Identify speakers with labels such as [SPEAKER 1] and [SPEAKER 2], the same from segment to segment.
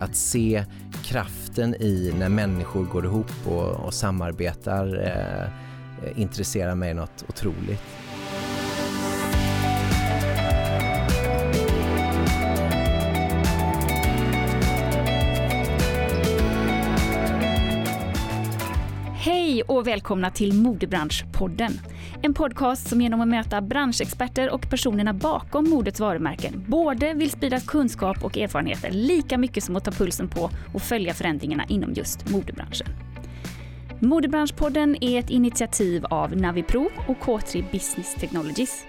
[SPEAKER 1] att se kraften i när människor går ihop och, och samarbetar eh, intresserar mig något otroligt.
[SPEAKER 2] Hej och välkomna till Modebranschpodden. En podcast som genom att möta branschexperter och personerna bakom modets varumärken både vill sprida kunskap och erfarenheter lika mycket som att ta pulsen på och följa förändringarna inom just modebranschen. Modebranschpodden är ett initiativ av Navipro och K3 Business Technologies.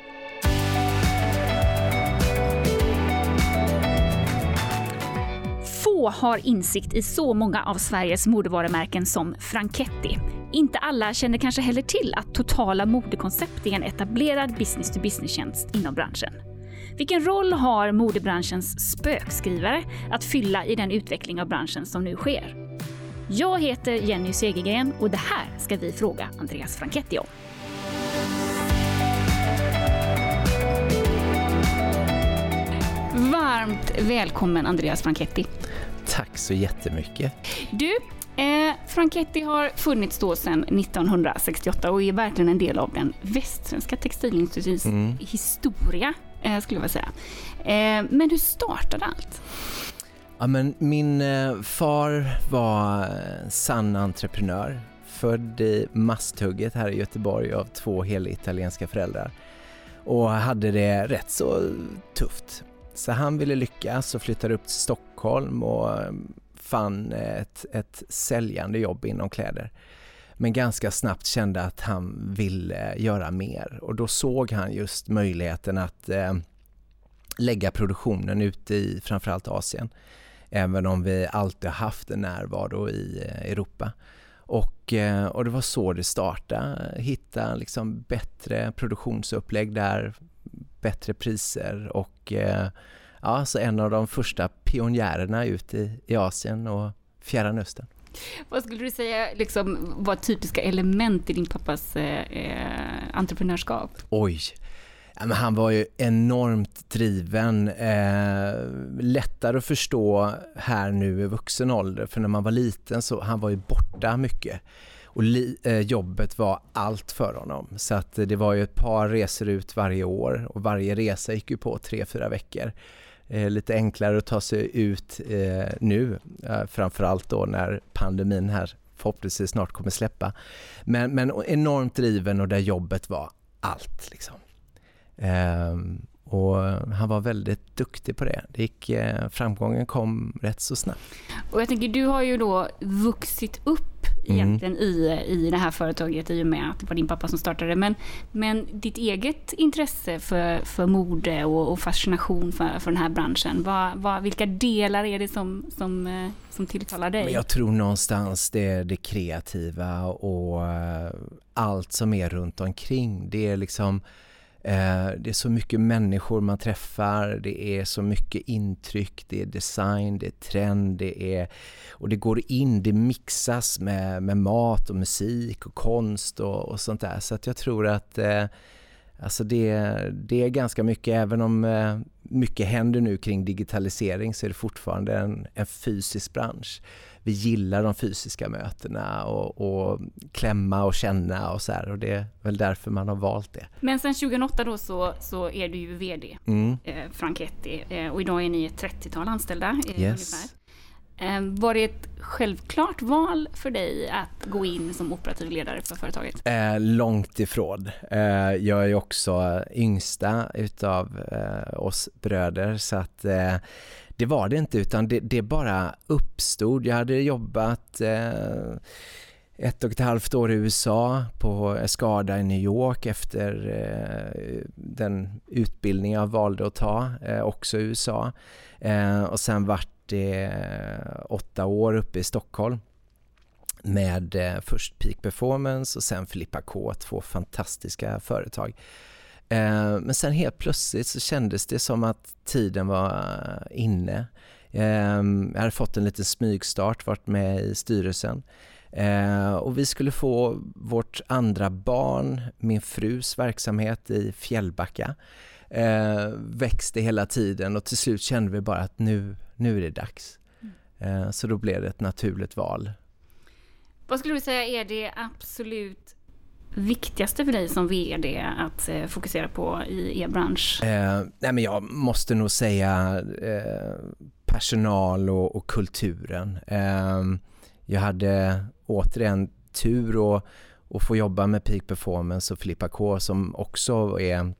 [SPEAKER 2] Få har insikt i så många av Sveriges modevarumärken som Franketti. Inte alla känner kanske heller till att Totala Modekoncept är en etablerad business-to-business-tjänst inom branschen. Vilken roll har modebranschens spökskrivare att fylla i den utveckling av branschen som nu sker? Jag heter Jenny Segergren och det här ska vi fråga Andreas Franketti om. Varmt välkommen Andreas Franketti.
[SPEAKER 1] Tack så jättemycket.
[SPEAKER 2] Du, eh, Franketti har funnits då sedan 1968 och är verkligen en del av den västsvenska textilindustrins mm. historia, eh, skulle jag vilja säga. Eh, men hur startade allt?
[SPEAKER 1] Ja, men min eh, far var sann entreprenör. Född i Masthugget här i Göteborg av två italienska föräldrar. Och hade det rätt så tufft. Så han ville lyckas och flyttade upp till Stockholm och fann ett, ett säljande jobb inom kläder. Men ganska snabbt kände att han ville göra mer och då såg han just möjligheten att eh, lägga produktionen ute i framförallt Asien. Även om vi alltid har haft en närvaro i eh, Europa. Och, eh, och det var så det startade. Hitta liksom bättre produktionsupplägg där, bättre priser och eh, ja, så en av de första pionjärerna ut i, i Asien och Fjärran Östern.
[SPEAKER 2] Vad skulle du säga liksom, var typiska element i din pappas eh, entreprenörskap?
[SPEAKER 1] Oj, men han var ju enormt driven. Eh, lättare att förstå här nu i vuxen ålder, för när man var liten så han var ju borta mycket och li, eh, jobbet var allt för honom. Så att det var ju ett par resor ut varje år och varje resa gick ju på tre, fyra veckor. Eh, lite enklare att ta sig ut eh, nu, eh, framförallt då när pandemin här förhoppningsvis snart kommer släppa. Men, men enormt driven och där jobbet var allt liksom. Eh, och han var väldigt duktig på det. det gick, eh, framgången kom rätt så snabbt.
[SPEAKER 2] Och jag tänker, du har ju då vuxit upp egentligen mm. i, i det här företaget i och med att det var din pappa som startade. Men, men ditt eget intresse för, för mode och, och fascination för, för den här branschen, vad, vad, vilka delar är det som, som, eh, som tilltalar dig?
[SPEAKER 1] Men jag tror någonstans det är det kreativa och uh, allt som är runt omkring. Det är liksom Eh, Eh, det är så mycket människor man träffar, det är så mycket intryck, det är design, det är trend, det är, och det går in, det mixas med, med mat och musik och konst och, och sånt där. Så att jag tror att eh, alltså det, det är ganska mycket, även om eh, mycket händer nu kring digitalisering så är det fortfarande en, en fysisk bransch vi gillar de fysiska mötena och, och klämma och känna och så här, och det är väl därför man har valt det.
[SPEAKER 2] Men sen 2008 då så, så är du ju VD, mm. eh, Franketti, eh, och idag är ni ett 30-tal anställda
[SPEAKER 1] eh, yes. ungefär.
[SPEAKER 2] Eh, var det ett självklart val för dig att gå in som operativ ledare för företaget?
[SPEAKER 1] Eh, långt ifrån. Eh, jag är också yngsta utav eh, oss bröder så att eh, det var det inte utan det, det bara uppstod. Jag hade jobbat eh, ett och ett halvt år i USA på Escada i New York efter eh, den utbildning jag valde att ta, eh, också i USA. Eh, och sen vart det eh, åtta år uppe i Stockholm med eh, först Peak Performance och sen Filippa K, två fantastiska företag. Eh, men sen helt plötsligt så kändes det som att tiden var inne. Jag hade fått en liten smygstart, varit med i styrelsen. Och vi skulle få vårt andra barn, min frus verksamhet i Fjällbacka, växte hela tiden och till slut kände vi bara att nu, nu är det dags. Eh, så då blev det ett naturligt val.
[SPEAKER 2] Vad skulle du säga är det absolut viktigaste för dig som VD att eh, fokusera på i er bransch?
[SPEAKER 1] Eh, nej men jag måste nog säga eh, personal och, och kulturen. Eh, jag hade återigen tur att, att få jobba med Peak Performance och Filippa K som också är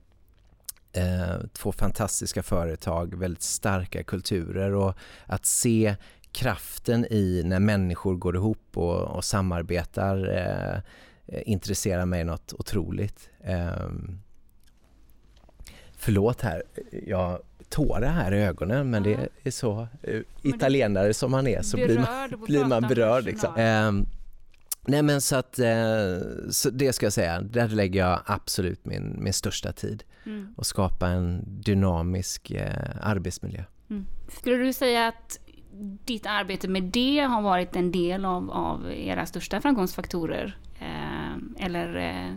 [SPEAKER 1] eh, två fantastiska företag, väldigt starka kulturer och att se kraften i när människor går ihop och, och samarbetar eh, intresserar mig något otroligt. Eh, förlåt här, jag tårar här i ögonen men det är så uh, italienare som man är så blir man, blir man berörd. Liksom. Eh, nej men så att, eh, så det ska jag säga, där lägger jag absolut min, min största tid. Mm. Och skapa en dynamisk eh, arbetsmiljö. Mm.
[SPEAKER 2] Skulle du säga att ditt arbete med det har varit en del av, av era största framgångsfaktorer? Eh, eller eh,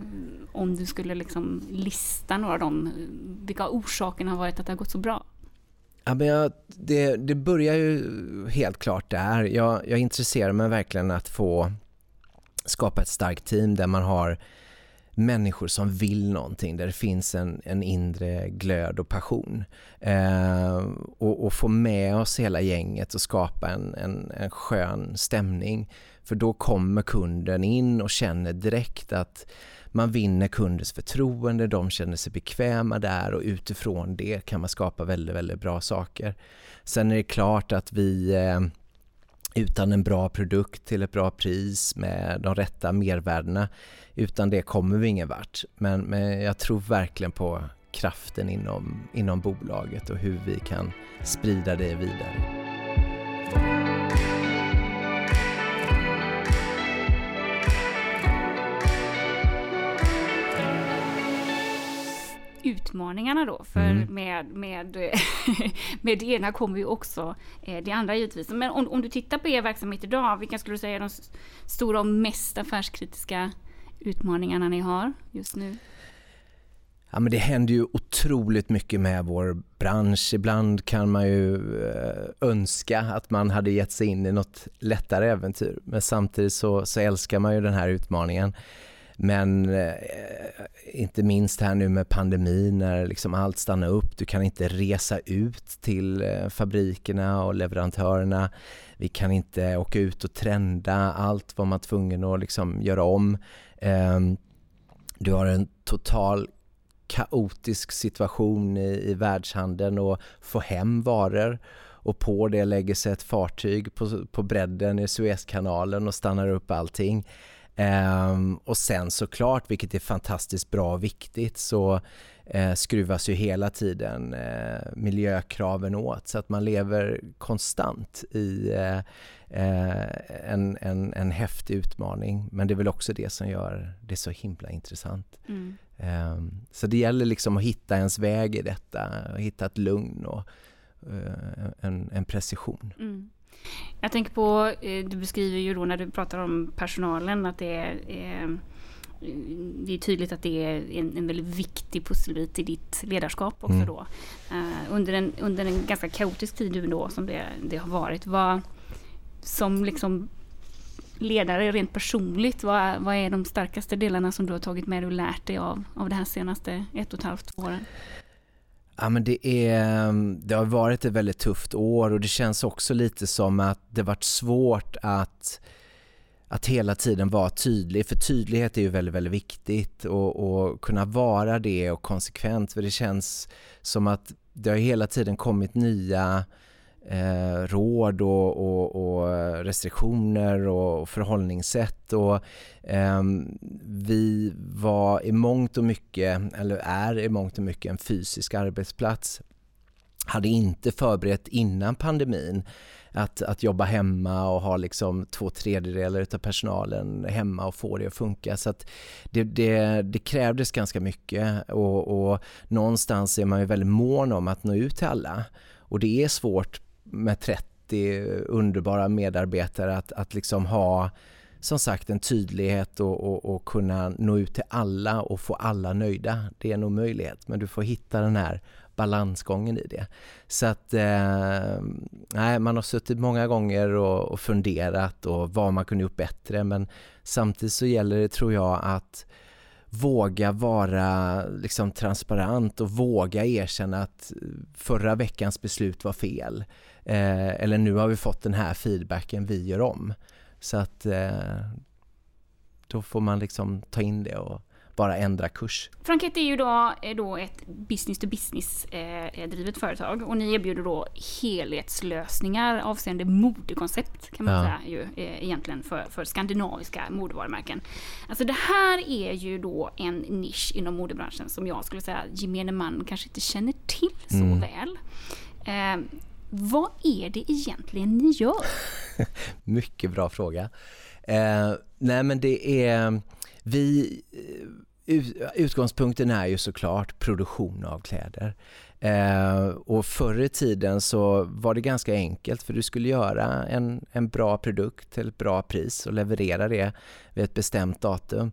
[SPEAKER 2] om du skulle liksom lista några av dem, vilka orsakerna har varit att det har gått så bra?
[SPEAKER 1] Ja, men jag, det, det börjar ju helt klart där. Jag, jag intresserar mig verkligen att få skapa ett starkt team där man har människor som vill någonting, där det finns en, en inre glöd och passion. Eh, och, och, få med oss hela gänget och skapa en, en, en skön stämning. För då kommer kunden in och känner direkt att man vinner kundens förtroende, de känner sig bekväma där och utifrån det kan man skapa väldigt, väldigt bra saker. Sen är det klart att vi eh, utan en bra produkt till ett bra pris med de rätta mervärdena. Utan det kommer vi ingen vart. Men, men jag tror verkligen på kraften inom, inom bolaget och hur vi kan sprida det vidare.
[SPEAKER 2] Utmaningarna då. För mm. med, med, med det ena kommer ju också eh, det andra givetvis. Men om, om du tittar på er verksamhet idag, vilka skulle du säga är de stora och mest affärskritiska utmaningarna ni har just nu?
[SPEAKER 1] Ja, men det händer ju otroligt mycket med vår bransch. Ibland kan man ju eh, önska att man hade gett sig in i något lättare äventyr. Men samtidigt så, så älskar man ju den här utmaningen. Men eh, inte minst här nu med pandemin när liksom allt stannar upp. Du kan inte resa ut till eh, fabrikerna och leverantörerna. Vi kan inte åka ut och trenda. Allt var man tvungen att liksom göra om. Eh, du har en total kaotisk situation i, i världshandeln och få hem varor och på det lägger sig ett fartyg på, på bredden i Suezkanalen och stannar upp allting. Um, och sen såklart, vilket är fantastiskt bra och viktigt, så uh, skruvas ju hela tiden uh, miljökraven åt så att man lever konstant i uh, en, en, en häftig utmaning. Men det är väl också det som gör det så himla intressant. Mm. Um, så det gäller liksom att hitta ens väg i detta, hitta ett lugn och en, en precision. Mm.
[SPEAKER 2] Jag tänker på, eh, du beskriver ju då när du pratar om personalen att det är det är tydligt att det är en, en väldigt viktig pusselbit i ditt ledarskap också mm. då. Uh, under, en, under en ganska kaotisk tid nu då som det, det har varit. Vad, som liksom ledare rent personligt, vad, vad är de starkaste delarna som du har tagit med dig och lärt dig av, av det här senaste ett och ett halvt åren?
[SPEAKER 1] Ja, men det, är, det har varit ett väldigt tufft år och det känns också lite som att det varit svårt att, att hela tiden vara tydlig. För tydlighet är ju väldigt, väldigt viktigt och, och kunna vara det och konsekvent. För det känns som att det har hela tiden kommit nya eh, råd och, och, och, restriktioner och förhållningssätt. Och, eh, vi var i mångt och mycket, eller är i mångt och mycket en fysisk arbetsplats. Hade inte förberett innan pandemin att, att jobba hemma och ha liksom två tredjedelar av personalen hemma och få det att funka. Så att det, det, det krävdes ganska mycket och, och någonstans är man ju väldigt mån om att nå ut till alla. Och det är svårt med 30 underbara medarbetare att, att liksom ha som sagt en tydlighet och, och, och, kunna nå ut till alla och få alla nöjda. Det är en omöjlighet, men du får hitta den här balansgången i det. Så att, eh, nej, man har suttit många gånger och, och funderat och vad man kunde gjort bättre men samtidigt så gäller det tror jag att våga vara liksom transparent och våga erkänna att förra veckans beslut var fel. Eh, eller nu har vi fått den här feedbacken, vi gör om. Så att eh, då får man liksom ta in det och bara ändra kurs.
[SPEAKER 2] Franket är ju då, är då ett business to business eh, drivet företag och ni erbjuder då helhetslösningar avseende modekoncept kan man ja. säga ju eh, egentligen för, för skandinaviska modevarumärken. Alltså det här är ju då en nisch inom modebranschen som jag skulle säga gemene man kanske inte känner till så mm. väl. Eh, vad är det egentligen ni gör?
[SPEAKER 1] Mycket bra fråga. Eh, nej men det är, vi, eh, utgångspunkten är ju såklart produktion av kläder. Eh, och förr i tiden så var det ganska enkelt för du skulle göra en, en bra produkt till ett bra pris och leverera det vid ett bestämt datum.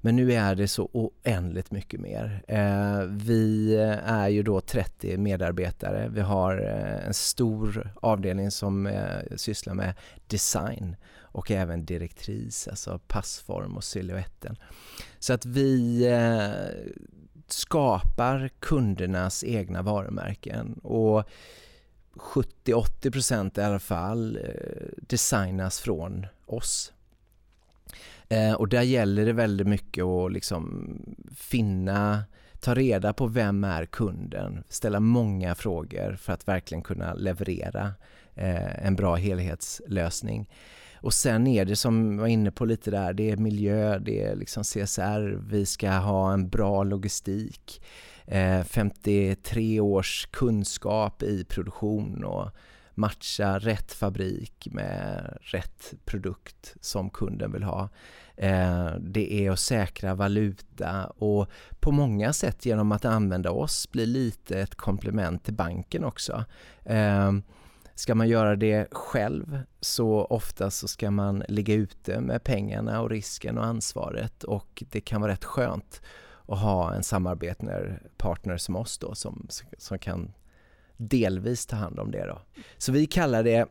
[SPEAKER 1] Men nu är det så oändligt mycket mer. Eh, vi är ju då 30 medarbetare. Vi har eh, en stor avdelning som eh, sysslar med design och även direktris, alltså passform och siluetten. Så att vi skapar kundernas egna varumärken och 70-80% i alla fall designas från oss. Eh, och där gäller det väldigt mycket att liksom finna, ta reda på vem är kunden, ställa många frågor för att verkligen kunna leverera eh, en bra helhetslösning. Och sen är det som jag var inne på lite där, det är miljö, det är liksom CSR, vi ska ha en bra logistik, eh, 53 års kunskap i produktion och matcha rätt fabrik med rätt produkt som kunden vill ha. Eh, det är att säkra valuta och på många sätt genom att använda oss blir lite ett komplement till banken också. Eh, ska man göra det själv så ofta så ska man ligga ute med pengarna och risken och ansvaret och det kan vara rätt skönt att ha en samarbetspartner som oss då som, som kan delvis ta hand om det då. Så vi kallar det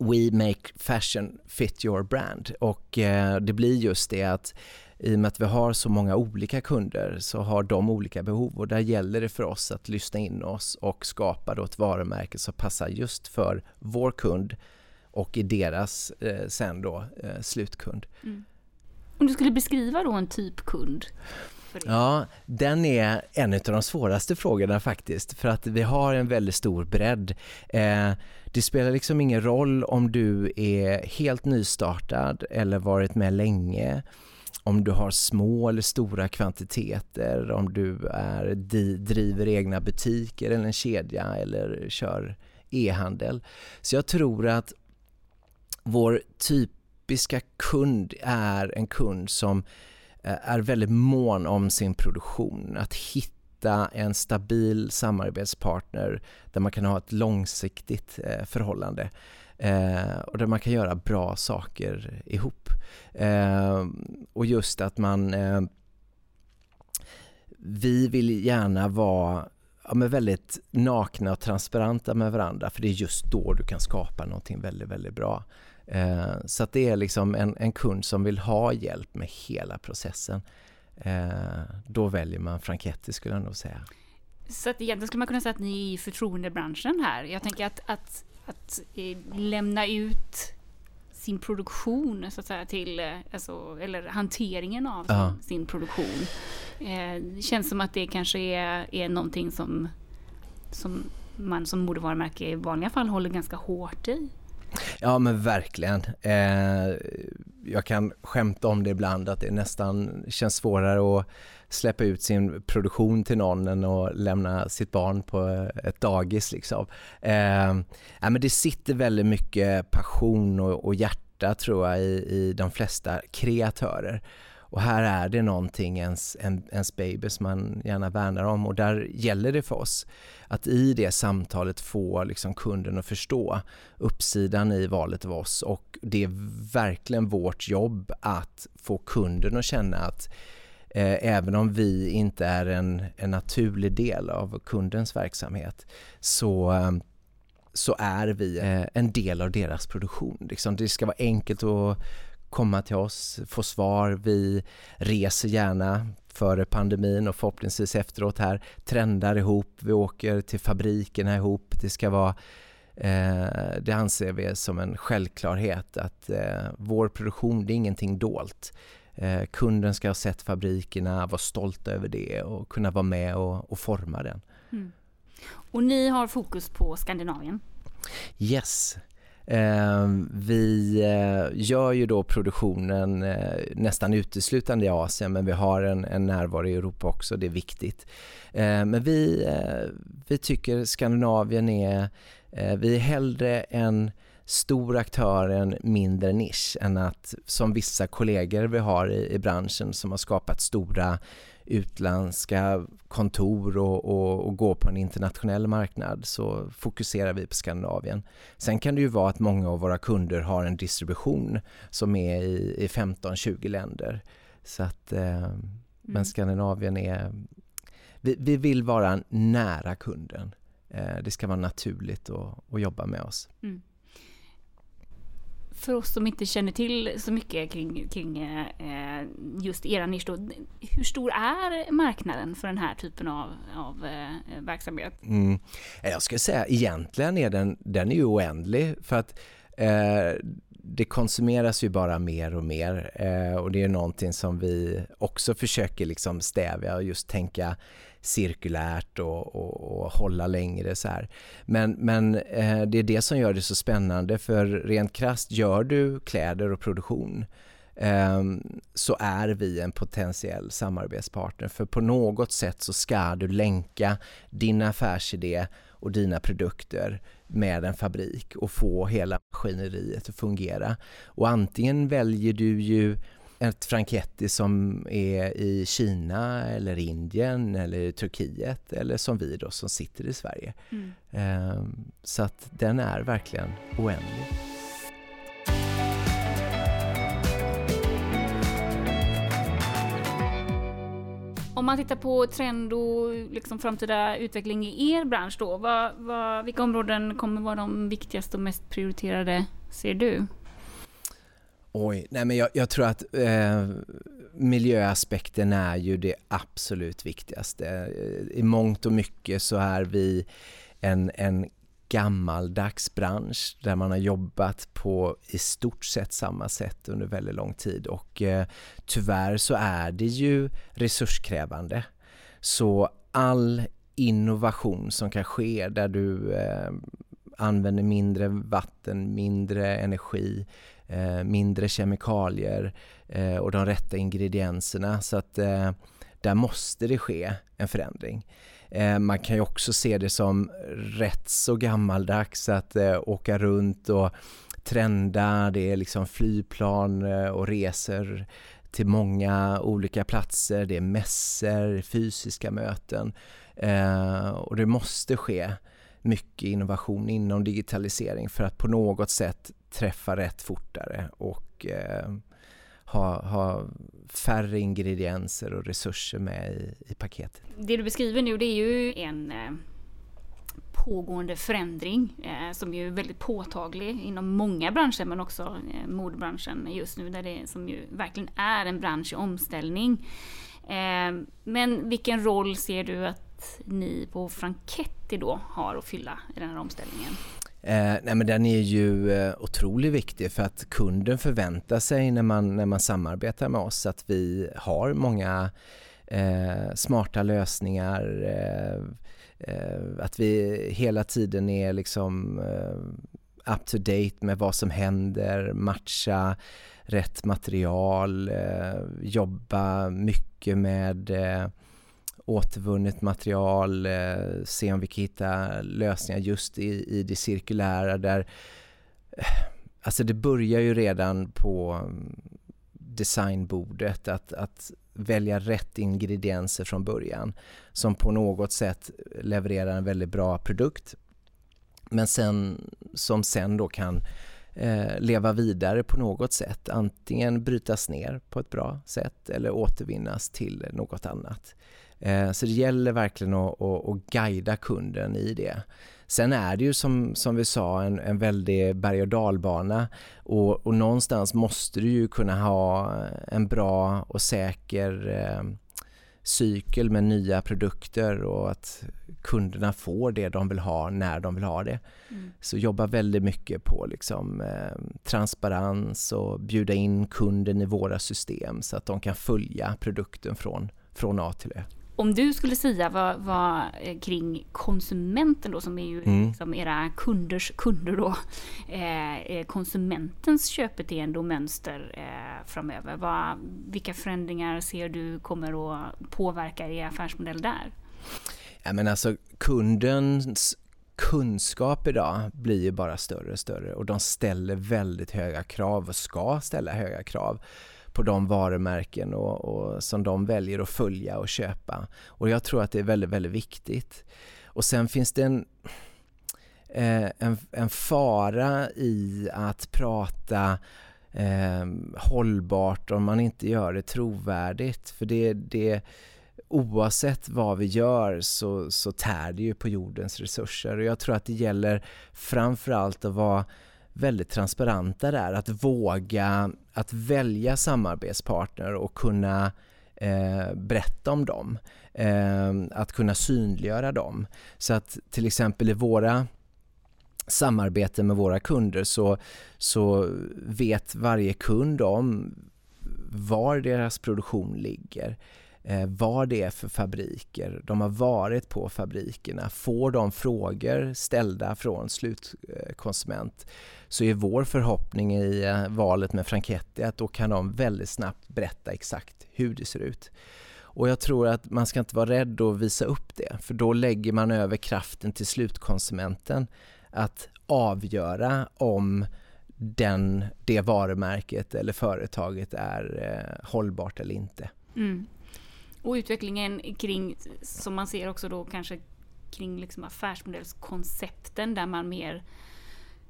[SPEAKER 1] We make fashion fit your brand och eh, det blir just det att i och med att vi har så många olika kunder så har de olika behov och där gäller det för oss att lyssna in oss och skapa då ett varumärke som passar just för vår kund och i deras eh, sen då eh, slutkund. Mm.
[SPEAKER 2] Om du skulle beskriva då en typkund?
[SPEAKER 1] Ja, den är en av de svåraste frågorna faktiskt för att vi har en väldigt stor bredd. Eh, det spelar liksom ingen roll om du är helt nystartad eller varit med länge om du har små eller stora kvantiteter, om du är, driver egna butiker eller en kedja eller kör e-handel. Så jag tror att vår typiska kund är en kund som eh, Eh, är väldigt mån om sin produktion. Att hitta en stabil samarbetspartner där man kan ha ett långsiktigt eh, förhållande eh, och där man kan göra bra saker ihop. Och just att man vi vill gärna vara ja, men väldigt nakna och transparenta med varandra för det är just då du kan skapa någonting väldigt, väldigt bra. Eh, så att det är liksom en, en kund som vill ha hjälp med hela processen. Eh, då väljer man Franketti skulle jag nog säga.
[SPEAKER 2] Så att egentligen skulle man kunna säga att ni är i förtroendebranschen här. Jag tänker att, att, att eh, lämna ut sin produktion så att säga till, eh, alltså, eller hanteringen av ja. sin, produktion. Eh, känns som att det kanske är, är någonting som, som man som modevarumärke i vanliga fall håller ganska hårt i.
[SPEAKER 1] Ja men verkligen. Eh, jag kan skämta om det ibland att det nästan känns svårare att släppa ut sin produktion till någon än att lämna sitt barn på ett dagis liksom. Eh, men det sitter väldigt mycket passion och, och hjärta tror jag i, i de flesta kreatörer. Och här är det någonting, ens, en, ens baby som man gärna värnar om och där gäller det för oss att i det samtalet få liksom kunden att förstå uppsidan i valet av oss och det är verkligen vårt jobb att få kunden att känna att Eh, även om vi inte är en, en naturlig del av kundens verksamhet så eh, så är vi eh, en del av deras produktion. Liksom, det ska vara enkelt att komma till oss, få svar. Vi reser gärna före pandemin och förhoppningsvis efteråt här, trendar ihop, vi åker till fabrikerna ihop. Det ska vara eh, det anser vi som en självklarhet att eh, vår produktion, det är ingenting dolt. Eh, kunden ska ha sett fabrikerna, vara stolt över det och kunna vara med och, och forma den. Mm.
[SPEAKER 2] Och ni har fokus på Skandinavien?
[SPEAKER 1] Yes. Ehm, vi eh, gör ju då produktionen eh, nästan uteslutande i Asien men vi har en, en närvaro i Europa också, det är viktigt. Ehm, men vi, eh, vi tycker Skandinavien är, vi är hellre en stor aktör, en mindre nisch än att som vissa kollegor vi har i, i branschen som har skapat stora utländska kontor och, och, och, gå på en internationell marknad så fokuserar vi på Skandinavien. Sen kan det ju vara att många av våra kunder har en distribution som är i, i 15-20 länder. Så att, eh, mm. Men Skandinavien är... Vi, vi, vill vara nära kunden. Eh, det ska vara naturligt att, att jobba med oss. Mm
[SPEAKER 2] för oss som inte känner till så mycket kring, kring eh, just era nisch då, hur stor är marknaden för den här typen av, av eh, verksamhet?
[SPEAKER 1] Mm. Jag skulle säga egentligen är den, den är ju oändlig för att eh, det konsumeras ju bara mer och mer eh, och det är någonting som vi också försöker liksom stävja och just tänka cirkulärt och, och, och hålla längre så här. Men, men eh, det är det som gör det så spännande för rent krast gör du kläder och produktion eh, så är vi en potentiell samarbetspartner för på något sätt så ska du länka din affärsidé och dina produkter med en fabrik och få hela maskineriet att fungera. Och antingen väljer du ju ett Franchetti som är i Kina eller Indien eller Turkiet eller som vi då som sitter i Sverige. Mm. Ehm, så att den är verkligen oändlig.
[SPEAKER 2] Om man tittar på trend och liksom framtida utveckling i er bransch då, vad, vad, vilka områden kommer vara de viktigaste och mest prioriterade ser du?
[SPEAKER 1] Oj, nej men jag, jag tror att eh, miljöaspekten är ju det absolut viktigaste. I mångt och mycket så är vi en, en gammaldags bransch där man har jobbat på i stort sett samma sätt under väldigt lång tid och eh, tyvärr så är det ju resurskrävande. Så all innovation som kan ske där du eh, använder mindre vatten, mindre energi, eh, mindre kemikalier eh, och de rätta ingredienserna. Så att eh, där måste det ske en förändring. Eh, man kan ju också se det som rätt så gammaldags att eh, åka runt och trenda, det är liksom flygplan eh, och resor till många olika platser, det är mässor, fysiska möten eh, och det måste ske mycket innovation inom digitalisering för att på något sätt träffa rätt fortare och eh, ha, ha färre ingredienser och resurser med i, i paketet.
[SPEAKER 2] Det du beskriver nu det är ju en eh, pågående förändring eh, som är väldigt påtaglig inom många branscher men också eh, modebranschen just nu där det som ju verkligen är en bransch i omställning. Eh, men vilken roll ser du att ni på Franketti då har att fylla i den här omställningen?
[SPEAKER 1] Eh, nej men den är ju eh, otroligt viktig för att kunden förväntar sig när man, när man samarbetar med oss att vi har många eh, smarta lösningar, eh, eh att vi hela tiden är liksom eh, up to date med vad som händer, matcha rätt material, eh, jobba mycket med eh, återvunnet material, eh, se om vi kan hitta lösningar just i, i det cirkulära där eh, Alltså det börjar ju redan på mm, designbordet att, att välja rätt ingredienser från början som på något sätt levererar en väldigt bra produkt men sen, som sen då kan eh, leva vidare på något sätt. Antingen brytas ner på ett bra sätt eller återvinnas till något annat. Eh, så det gäller verkligen att, att, att guida kunden i det. Sen är det ju som, som vi sa en, en väldig berg och dalbana och, och någonstans måste du ju kunna ha en bra och säker eh, cykel med nya produkter och att kunderna får det de vill ha när de vill ha det. Mm. Så jobba väldigt mycket på liksom, eh, transparens och bjuda in kunden i våra system så att de kan följa produkten från, från A till Ö.
[SPEAKER 2] Om du skulle säga vad, vad eh, kring konsumenten då som är ju mm. liksom era kunders kunder då. Eh, eh, konsumentens köpbeteende och mönster eh, framöver. Vad, vilka förändringar ser du kommer att påverka er affärsmodell där?
[SPEAKER 1] Ja, men alltså kundens kunskap idag blir ju bara större och större och de ställer väldigt höga krav och ska ställa höga krav på de varumärken och, och, som de väljer att följa och köpa. Och jag tror att det är väldigt, väldigt viktigt. Och sen finns det en, eh, en, en, fara i att prata eh, hållbart om man inte gör det trovärdigt. För det, det oavsett vad vi gör så, så tär det ju på jordens resurser. Och jag tror att det gäller framförallt att vara väldigt transparenta där, att våga att välja samarbetspartner och kunna eh, berätta om dem. Eh, att kunna synliggöra dem. Så att till exempel i våra samarbeten med våra kunder så, så vet varje kund om var deras produktion ligger eh, vad det är för fabriker. De har varit på fabrikerna. Får de frågor ställda från slutkonsument så är vår förhoppning i eh, valet med Franketti att då kan de väldigt snabbt berätta exakt hur det ser ut. Och jag tror att man ska inte vara rädd att visa upp det, för då lägger man över kraften till slutkonsumenten att avgöra om den, det varumärket eller företaget är eh, hållbart eller inte. Mm.
[SPEAKER 2] Och utvecklingen kring, som man ser också då kanske kring liksom affärsmodellskoncepten där man mer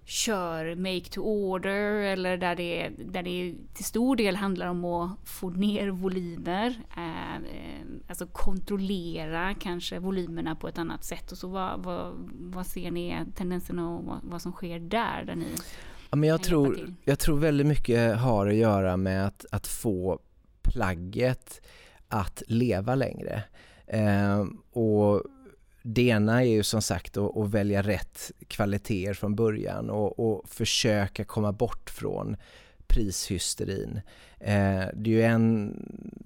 [SPEAKER 2] kör make to order eller där det, där det till stor del handlar om att få ner volymer. Eh, eh, alltså kontrollera kanske volymerna på ett annat sätt. Och så vad, vad, vad ser ni tendenserna och vad, vad, som sker där? där ni
[SPEAKER 1] ja, men jag, tror, jag tror väldigt mycket har att göra med att, att få plagget att leva längre. Eh, och det ena är ju som sagt att, att välja rätt kvaliteter från början och, och försöka komma bort från prishysterin. Eh, det är ju en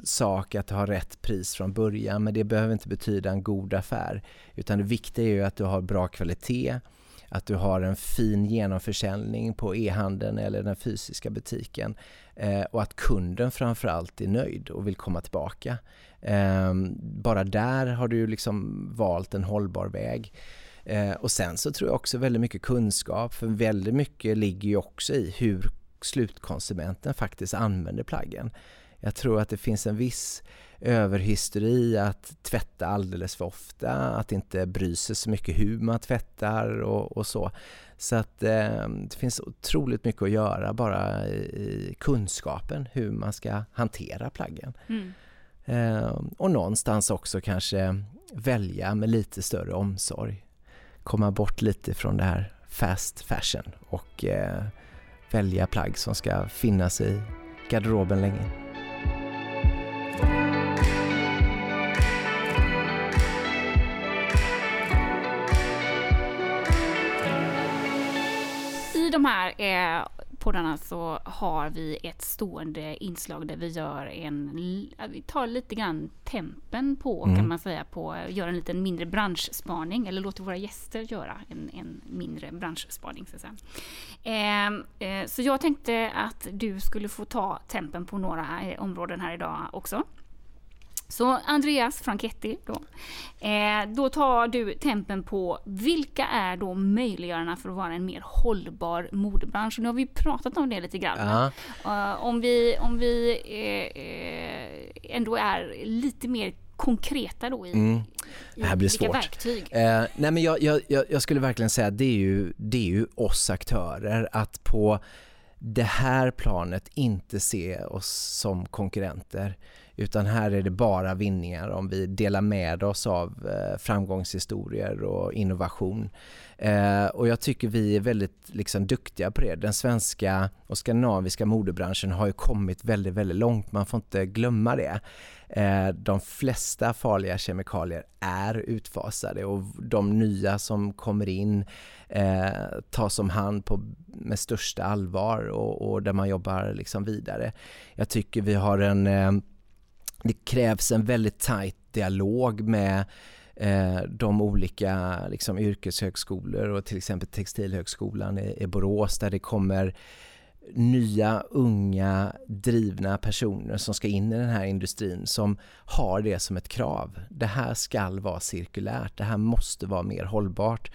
[SPEAKER 1] sak att ha rätt pris från början men det behöver inte betyda en god affär. Utan det viktiga är ju att du har bra kvalitet, att du har en fin genomförsäljning på e-handeln eller den fysiska butiken Eh, och att kunden framförallt är nöjd och vill komma tillbaka. Eh, bara där har du liksom valt en hållbar väg. Eh, och sen så tror jag också väldigt mycket kunskap, för väldigt mycket ligger ju också i hur slutkonsumenten faktiskt använder plaggen. Jag tror att det finns en viss överhysteri att tvätta alldeles för ofta, att inte bry sig så mycket hur man tvättar och, och så. Så att eh, det finns otroligt mycket att göra bara i kunskapen hur man ska hantera plaggen. Mm. Eh, och någonstans också kanske välja med lite större omsorg. Komma bort lite från det här fast fashion och eh, välja plagg som ska finnas i garderoben länge.
[SPEAKER 2] De här eh, poddarna så har vi ett stående inslag där vi gör en, vi tar lite grann tempen på mm. kan man säga på, gör en liten mindre branschspaning eller låter våra gäster göra en, en mindre branschspaning. Så, eh, eh, så jag tänkte att du skulle få ta tempen på några eh, områden här idag också. Så Andreas Franketti då. Eh, då tar du tempen på vilka är då möjliggörarna för att vara en mer hållbar modebransch? Nu har vi pratat om det lite grann. Uh -huh. uh, om vi, om vi eh, eh, ändå är lite mer konkreta då i, mm.
[SPEAKER 1] det här blir svårt.
[SPEAKER 2] verktyg?
[SPEAKER 1] Eh, nej men jag, jag, jag, skulle verkligen säga att det är, ju, det är ju oss aktörer att på det här planet inte se oss som konkurrenter utan här är det bara vinningar om vi delar med oss av eh, framgångshistorier och innovation. Eh, och jag tycker vi är väldigt liksom, duktiga på det. Den svenska och skandinaviska modebranschen har ju kommit väldigt, väldigt långt. Man får inte glömma det. Eh, de flesta farliga kemikalier är utfasade och de nya som kommer in eh, tas om hand på, med största allvar och, och där man jobbar liksom vidare. Jag tycker vi har en eh, det krävs en väldigt tajt dialog med eh, de olika liksom, yrkeshögskolor och till exempel Textilhögskolan i, i Borås där det kommer nya, unga, drivna personer som ska in i den här industrin som har det som ett krav. Det här ska vara cirkulärt, det här måste vara mer hållbart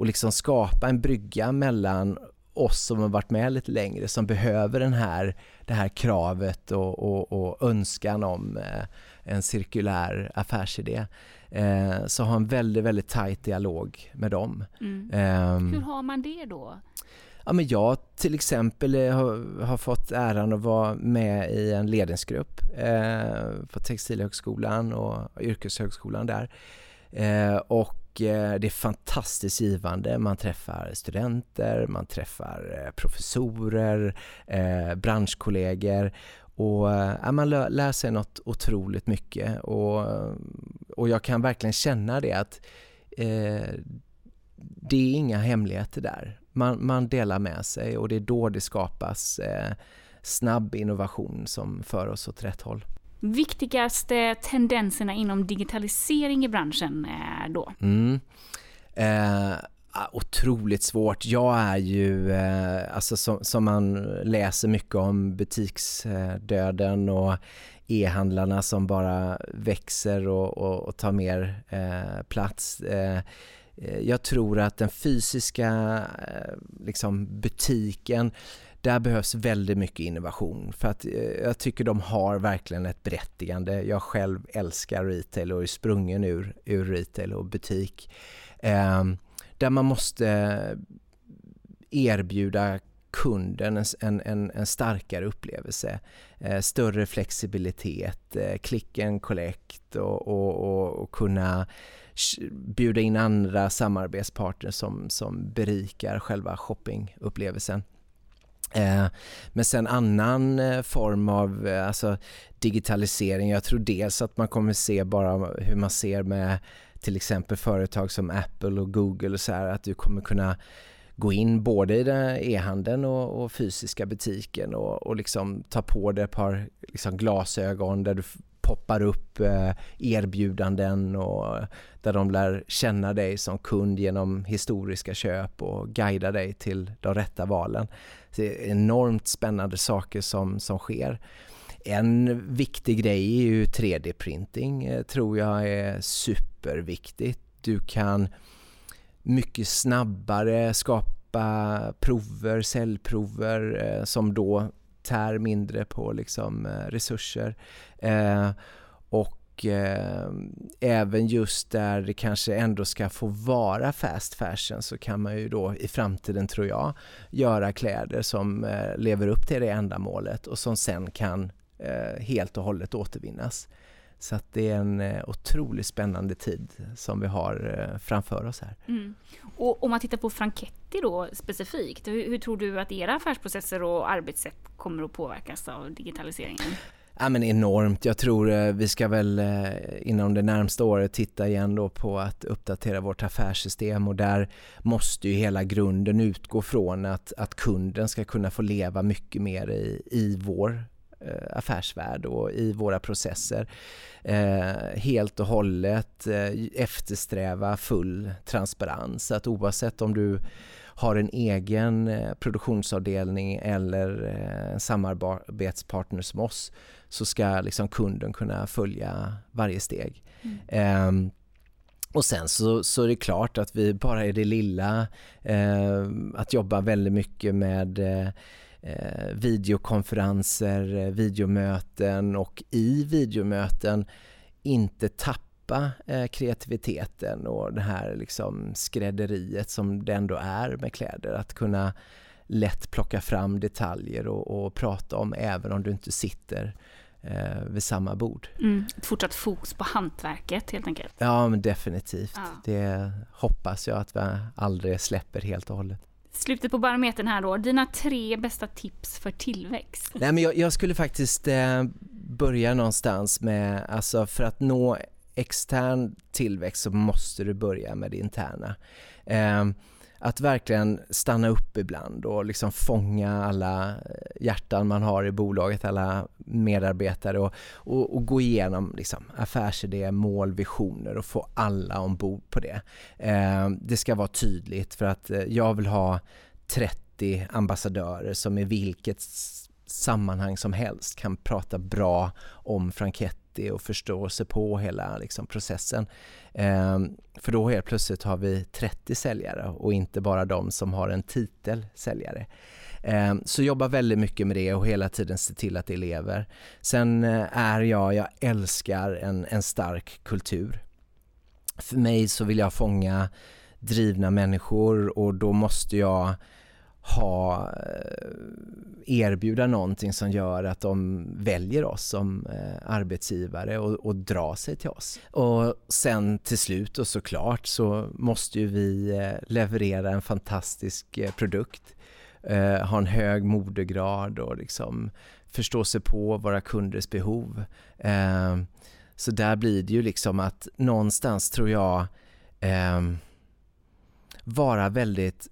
[SPEAKER 1] och liksom skapa en brygga mellan oss som har varit med lite längre som behöver den här, det här kravet och, och, och önskan om eh, en cirkulär affärsidé. Eh, så ha en väldigt, väldigt tajt dialog med dem.
[SPEAKER 2] Mm. Eh, Hur har man det då?
[SPEAKER 1] Ja, men jag till exempel eh, har, har, fått äran att vara med i en ledningsgrupp eh, på Textilhögskolan och Yrkeshögskolan där. Eh, och eh, det är fantastiskt givande. Man träffar studenter, man träffar eh, professorer, eh, branschkollegor och eh, man lär sig något otroligt mycket och, och jag kan verkligen känna det att eh, det är inga hemligheter där. Man, man, delar med sig och det är då det skapas eh, snabb innovation som för oss åt rätt håll
[SPEAKER 2] viktigaste tendenserna inom digitalisering i branschen eh, då?
[SPEAKER 1] Mm. Eh, ah, otroligt svårt. Jag är ju, eh, alltså som, som, man läser mycket om, butiksdöden och e-handlarna som bara växer och, och, och tar mer eh, plats. Eh, Eh, jag tror att den fysiska eh, liksom butiken där behövs väldigt mycket innovation för att eh, jag tycker de har verkligen ett berättigande. Jag själv älskar retail och är sprungen ur, ur retail och butik. Eh, där man måste erbjuda kunden en, en, en starkare upplevelse. Eh, större flexibilitet, eh, click and collect och, och, och, och kunna bjuda in andra samarbetspartners som, som berikar själva shoppingupplevelsen. Eh, men sen annan eh, form av eh, alltså, digitalisering, jag tror dels att man kommer se bara hur man ser med till exempel företag som Apple och Google och så här, att du kommer kunna gå in både i e-handeln och, och, fysiska butiken och, och liksom ta på dig ett par liksom glasögon där du poppar upp eh, erbjudanden och där de lär känna dig som kund genom historiska köp och guida dig till de rätta valen. Så det är enormt spännande saker som, som sker. En viktig grej är ju 3D-printing, eh, tror jag är superviktigt. Du kan mycket snabbare skapa prover, cellprover eh, som då tär mindre på liksom, eh, resurser. Eh, och eh, även just där det kanske ändå ska få vara fast fashion så kan man ju då i framtiden, tror jag, göra kläder som eh, lever upp till det ändamålet och som sen kan eh, helt och hållet återvinnas. Så att det är en eh, otroligt spännande tid som vi har eh, framför oss här.
[SPEAKER 2] Mm. Och om man tittar på Franketti då specifikt, hur, hur, tror du att era affärsprocesser och arbetssätt kommer att påverkas av digitaliseringen?
[SPEAKER 1] Ja, men enormt. Jag tror eh, vi ska väl inom det närmsta året titta igen då på att uppdatera vårt affärssystem och där måste ju hela grunden utgå från att, att kunden ska kunna få leva mycket mer i, i vår affärsvärld och i våra processer eh, helt och hållet eh, eftersträva full transparens. Att oavsett om du har en egen produktionsavdelning eller en samarbetspartner som oss så ska liksom kunden kunna följa varje steg. Mm. Eh, och sen så, så är det klart att vi bara är det lilla, eh, att jobba väldigt mycket med eh, eh, videokonferenser, eh, videomöten och i videomöten inte tappa eh, kreativiteten och det här liksom skrädderiet som det ändå är med kläder. Att kunna lätt plocka fram detaljer och, och prata om även om du inte sitter eh, vid samma bord.
[SPEAKER 2] Mm, ett fortsatt fokus på hantverket helt enkelt.
[SPEAKER 1] Ja, men definitivt. Ja. Det hoppas jag att vi aldrig släpper helt och hållet.
[SPEAKER 2] Slutet på barometern här då, dina tre bästa tips för tillväxt?
[SPEAKER 1] Nej, men jag, jag skulle faktiskt eh, börja någonstans med, alltså för att nå extern tillväxt så måste du börja med det interna. Eh, att verkligen stanna upp ibland och liksom fånga alla hjärtan man har i bolaget, alla medarbetare och, och, och gå igenom liksom affärsidé, mål, visioner och få alla ombord på det. Eh, det ska vara tydligt för att eh, jag vill ha 30 ambassadörer som i vilket sammanhang som helst kan prata bra om Franketti och förstå sig på hela liksom, processen. Eh, för då helt plötsligt har vi 30 säljare och inte bara de som har en titel säljare. Eh, så jobba väldigt mycket med det och hela tiden se till att det lever. Sen eh, är jag, jag älskar en, en stark kultur. För mig så vill jag fånga drivna människor och då måste jag ha, eh, erbjuda någonting som gör att de väljer oss som eh, arbetsgivare och, och drar sig till oss. Och sen till slut och såklart så måste ju vi eh, leverera en fantastisk produkt, ha en hög modegrad och liksom förstå sig på våra kunders behov. Så där blir det ju liksom att någonstans tror jag vara väldigt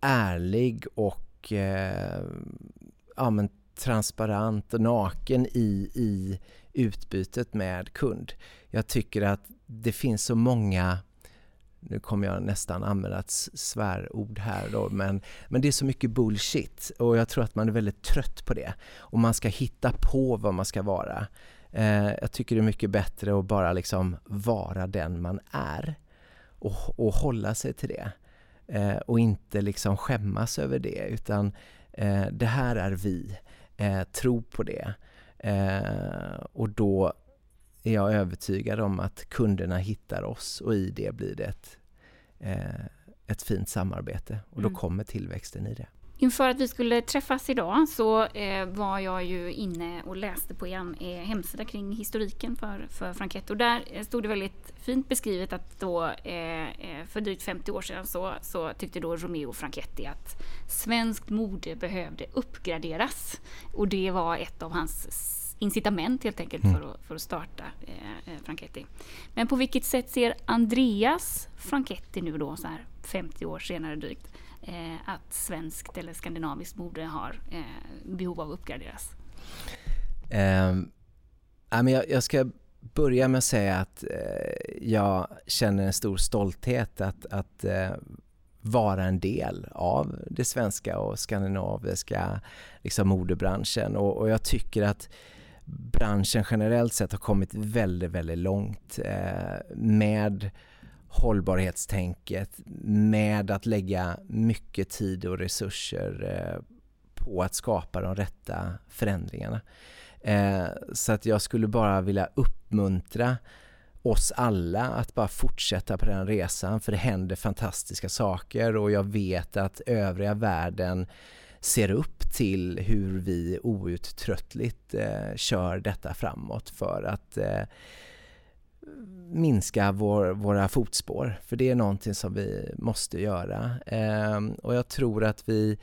[SPEAKER 1] ärlig och eh, ja, men transparent och naken i, i utbytet med kund. Jag tycker att det finns så många nu kommer jag nästan använda ett svärord här då, men, men det är så mycket bullshit och jag tror att man är väldigt trött på det. Och man ska hitta på vad man ska vara. Eh, jag tycker det är mycket bättre att bara liksom vara den man är och, och hålla sig till det eh, och inte liksom skämmas över det utan eh, det här är vi, eh, tro på det. Eh, och då är jag övertygad om att kunderna hittar oss och i det blir det ett, eh, ett fint samarbete och då mm. kommer tillväxten i det.
[SPEAKER 2] Inför att vi skulle träffas idag så eh, var jag ju inne och läste på er eh, hemsida kring historiken för, för Franquette och där eh, stod det väldigt fint beskrivet att då för drygt 50 år sedan så, så tyckte då Romeo Franchetti att svenskt mode behövde uppgraderas och det var ett av hans incitament helt enkelt mm. för, att, för att starta eh, Franchetti. Men på vilket sätt ser Andreas Franchetti nu då så här 50 år senare drygt Eh, att svenskt eller skandinaviskt mode har eh, behov av att uppgraderas?
[SPEAKER 1] Eh, jag, jag ska börja med att säga att eh, jag känner en stor stolthet att, att eh, vara en del av det svenska och skandinaviska liksom, modebranschen och, och jag tycker att branschen generellt sett har kommit väldigt, väldigt långt eh, med hållbarhetstänket med att lägga mycket tid och resurser eh, på att skapa de rätta förändringarna. Eh, så att jag skulle bara vilja uppmuntra oss alla att bara fortsätta på den resan för det händer fantastiska saker och jag vet att övriga världen ser upp till hur vi outtröttligt eh, kör detta framåt för att eh, minska vår, våra fotspår. För det är någonting som vi måste göra. Eh, och jag tror att vi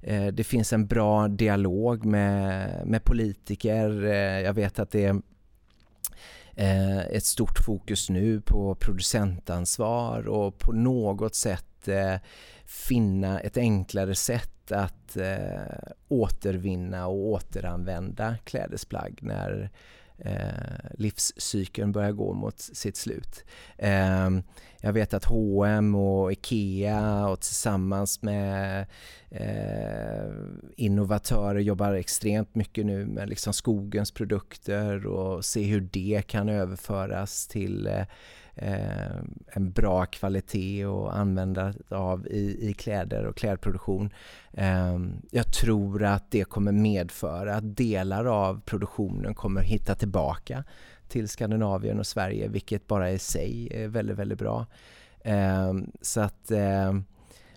[SPEAKER 1] eh, det finns en bra dialog med, med politiker. Eh, jag vet att det är eh, ett stort fokus nu på producentansvar och på något sätt eh, finna ett enklare sätt att eh, återvinna och återanvända klädesplagg när eh, livscykeln börjar gå mot sitt slut. Eh, jag vet att H&M och IKEA och tillsammans med eh, innovatörer jobbar extremt mycket nu med liksom skogens produkter och se hur det kan överföras till eh, eh, en bra kvalitet och använda av i, i kläder och klädproduktion. Eh, jag tror att det kommer medföra att delar av produktionen kommer hitta tillbaka till Skandinavien och Sverige, vilket bara i sig är väldigt, väldigt bra. Eh, så att, eh,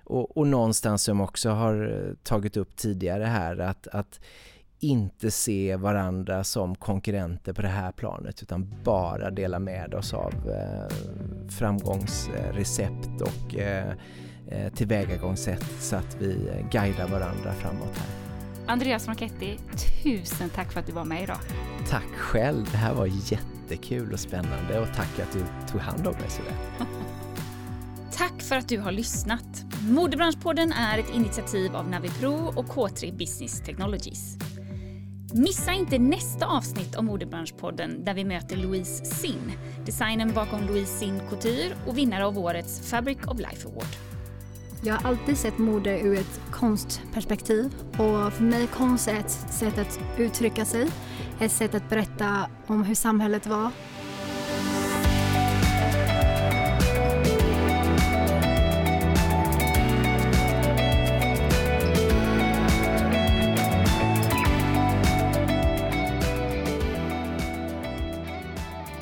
[SPEAKER 1] och, och någonstans som också har tagit upp tidigare här, att, att inte se varandra som konkurrenter på det här planet utan bara dela med oss av eh, framgångsrecept och eh, eh tillvägagångssätt så att vi guidar varandra framåt här.
[SPEAKER 2] Andreas Marchetti, tusen tack för att du var med idag.
[SPEAKER 1] Tack själv, det här var jättekul och spännande och tack att du tog hand om mig sådär.
[SPEAKER 2] tack för att du har lyssnat. Modebranschpodden är ett initiativ av Navipro och K3 Business Technologies. Missa inte nästa avsnitt av Modebranschpodden där vi möter Louise Sin, designen bakom Louise Sin Couture och vinnare av årets Fabric of Life Award.
[SPEAKER 3] Jag har alltid sett mode ur ett konstperspektiv och för mig konst är ett sätt att uttrycka sig, ett sätt att berätta om hur samhället var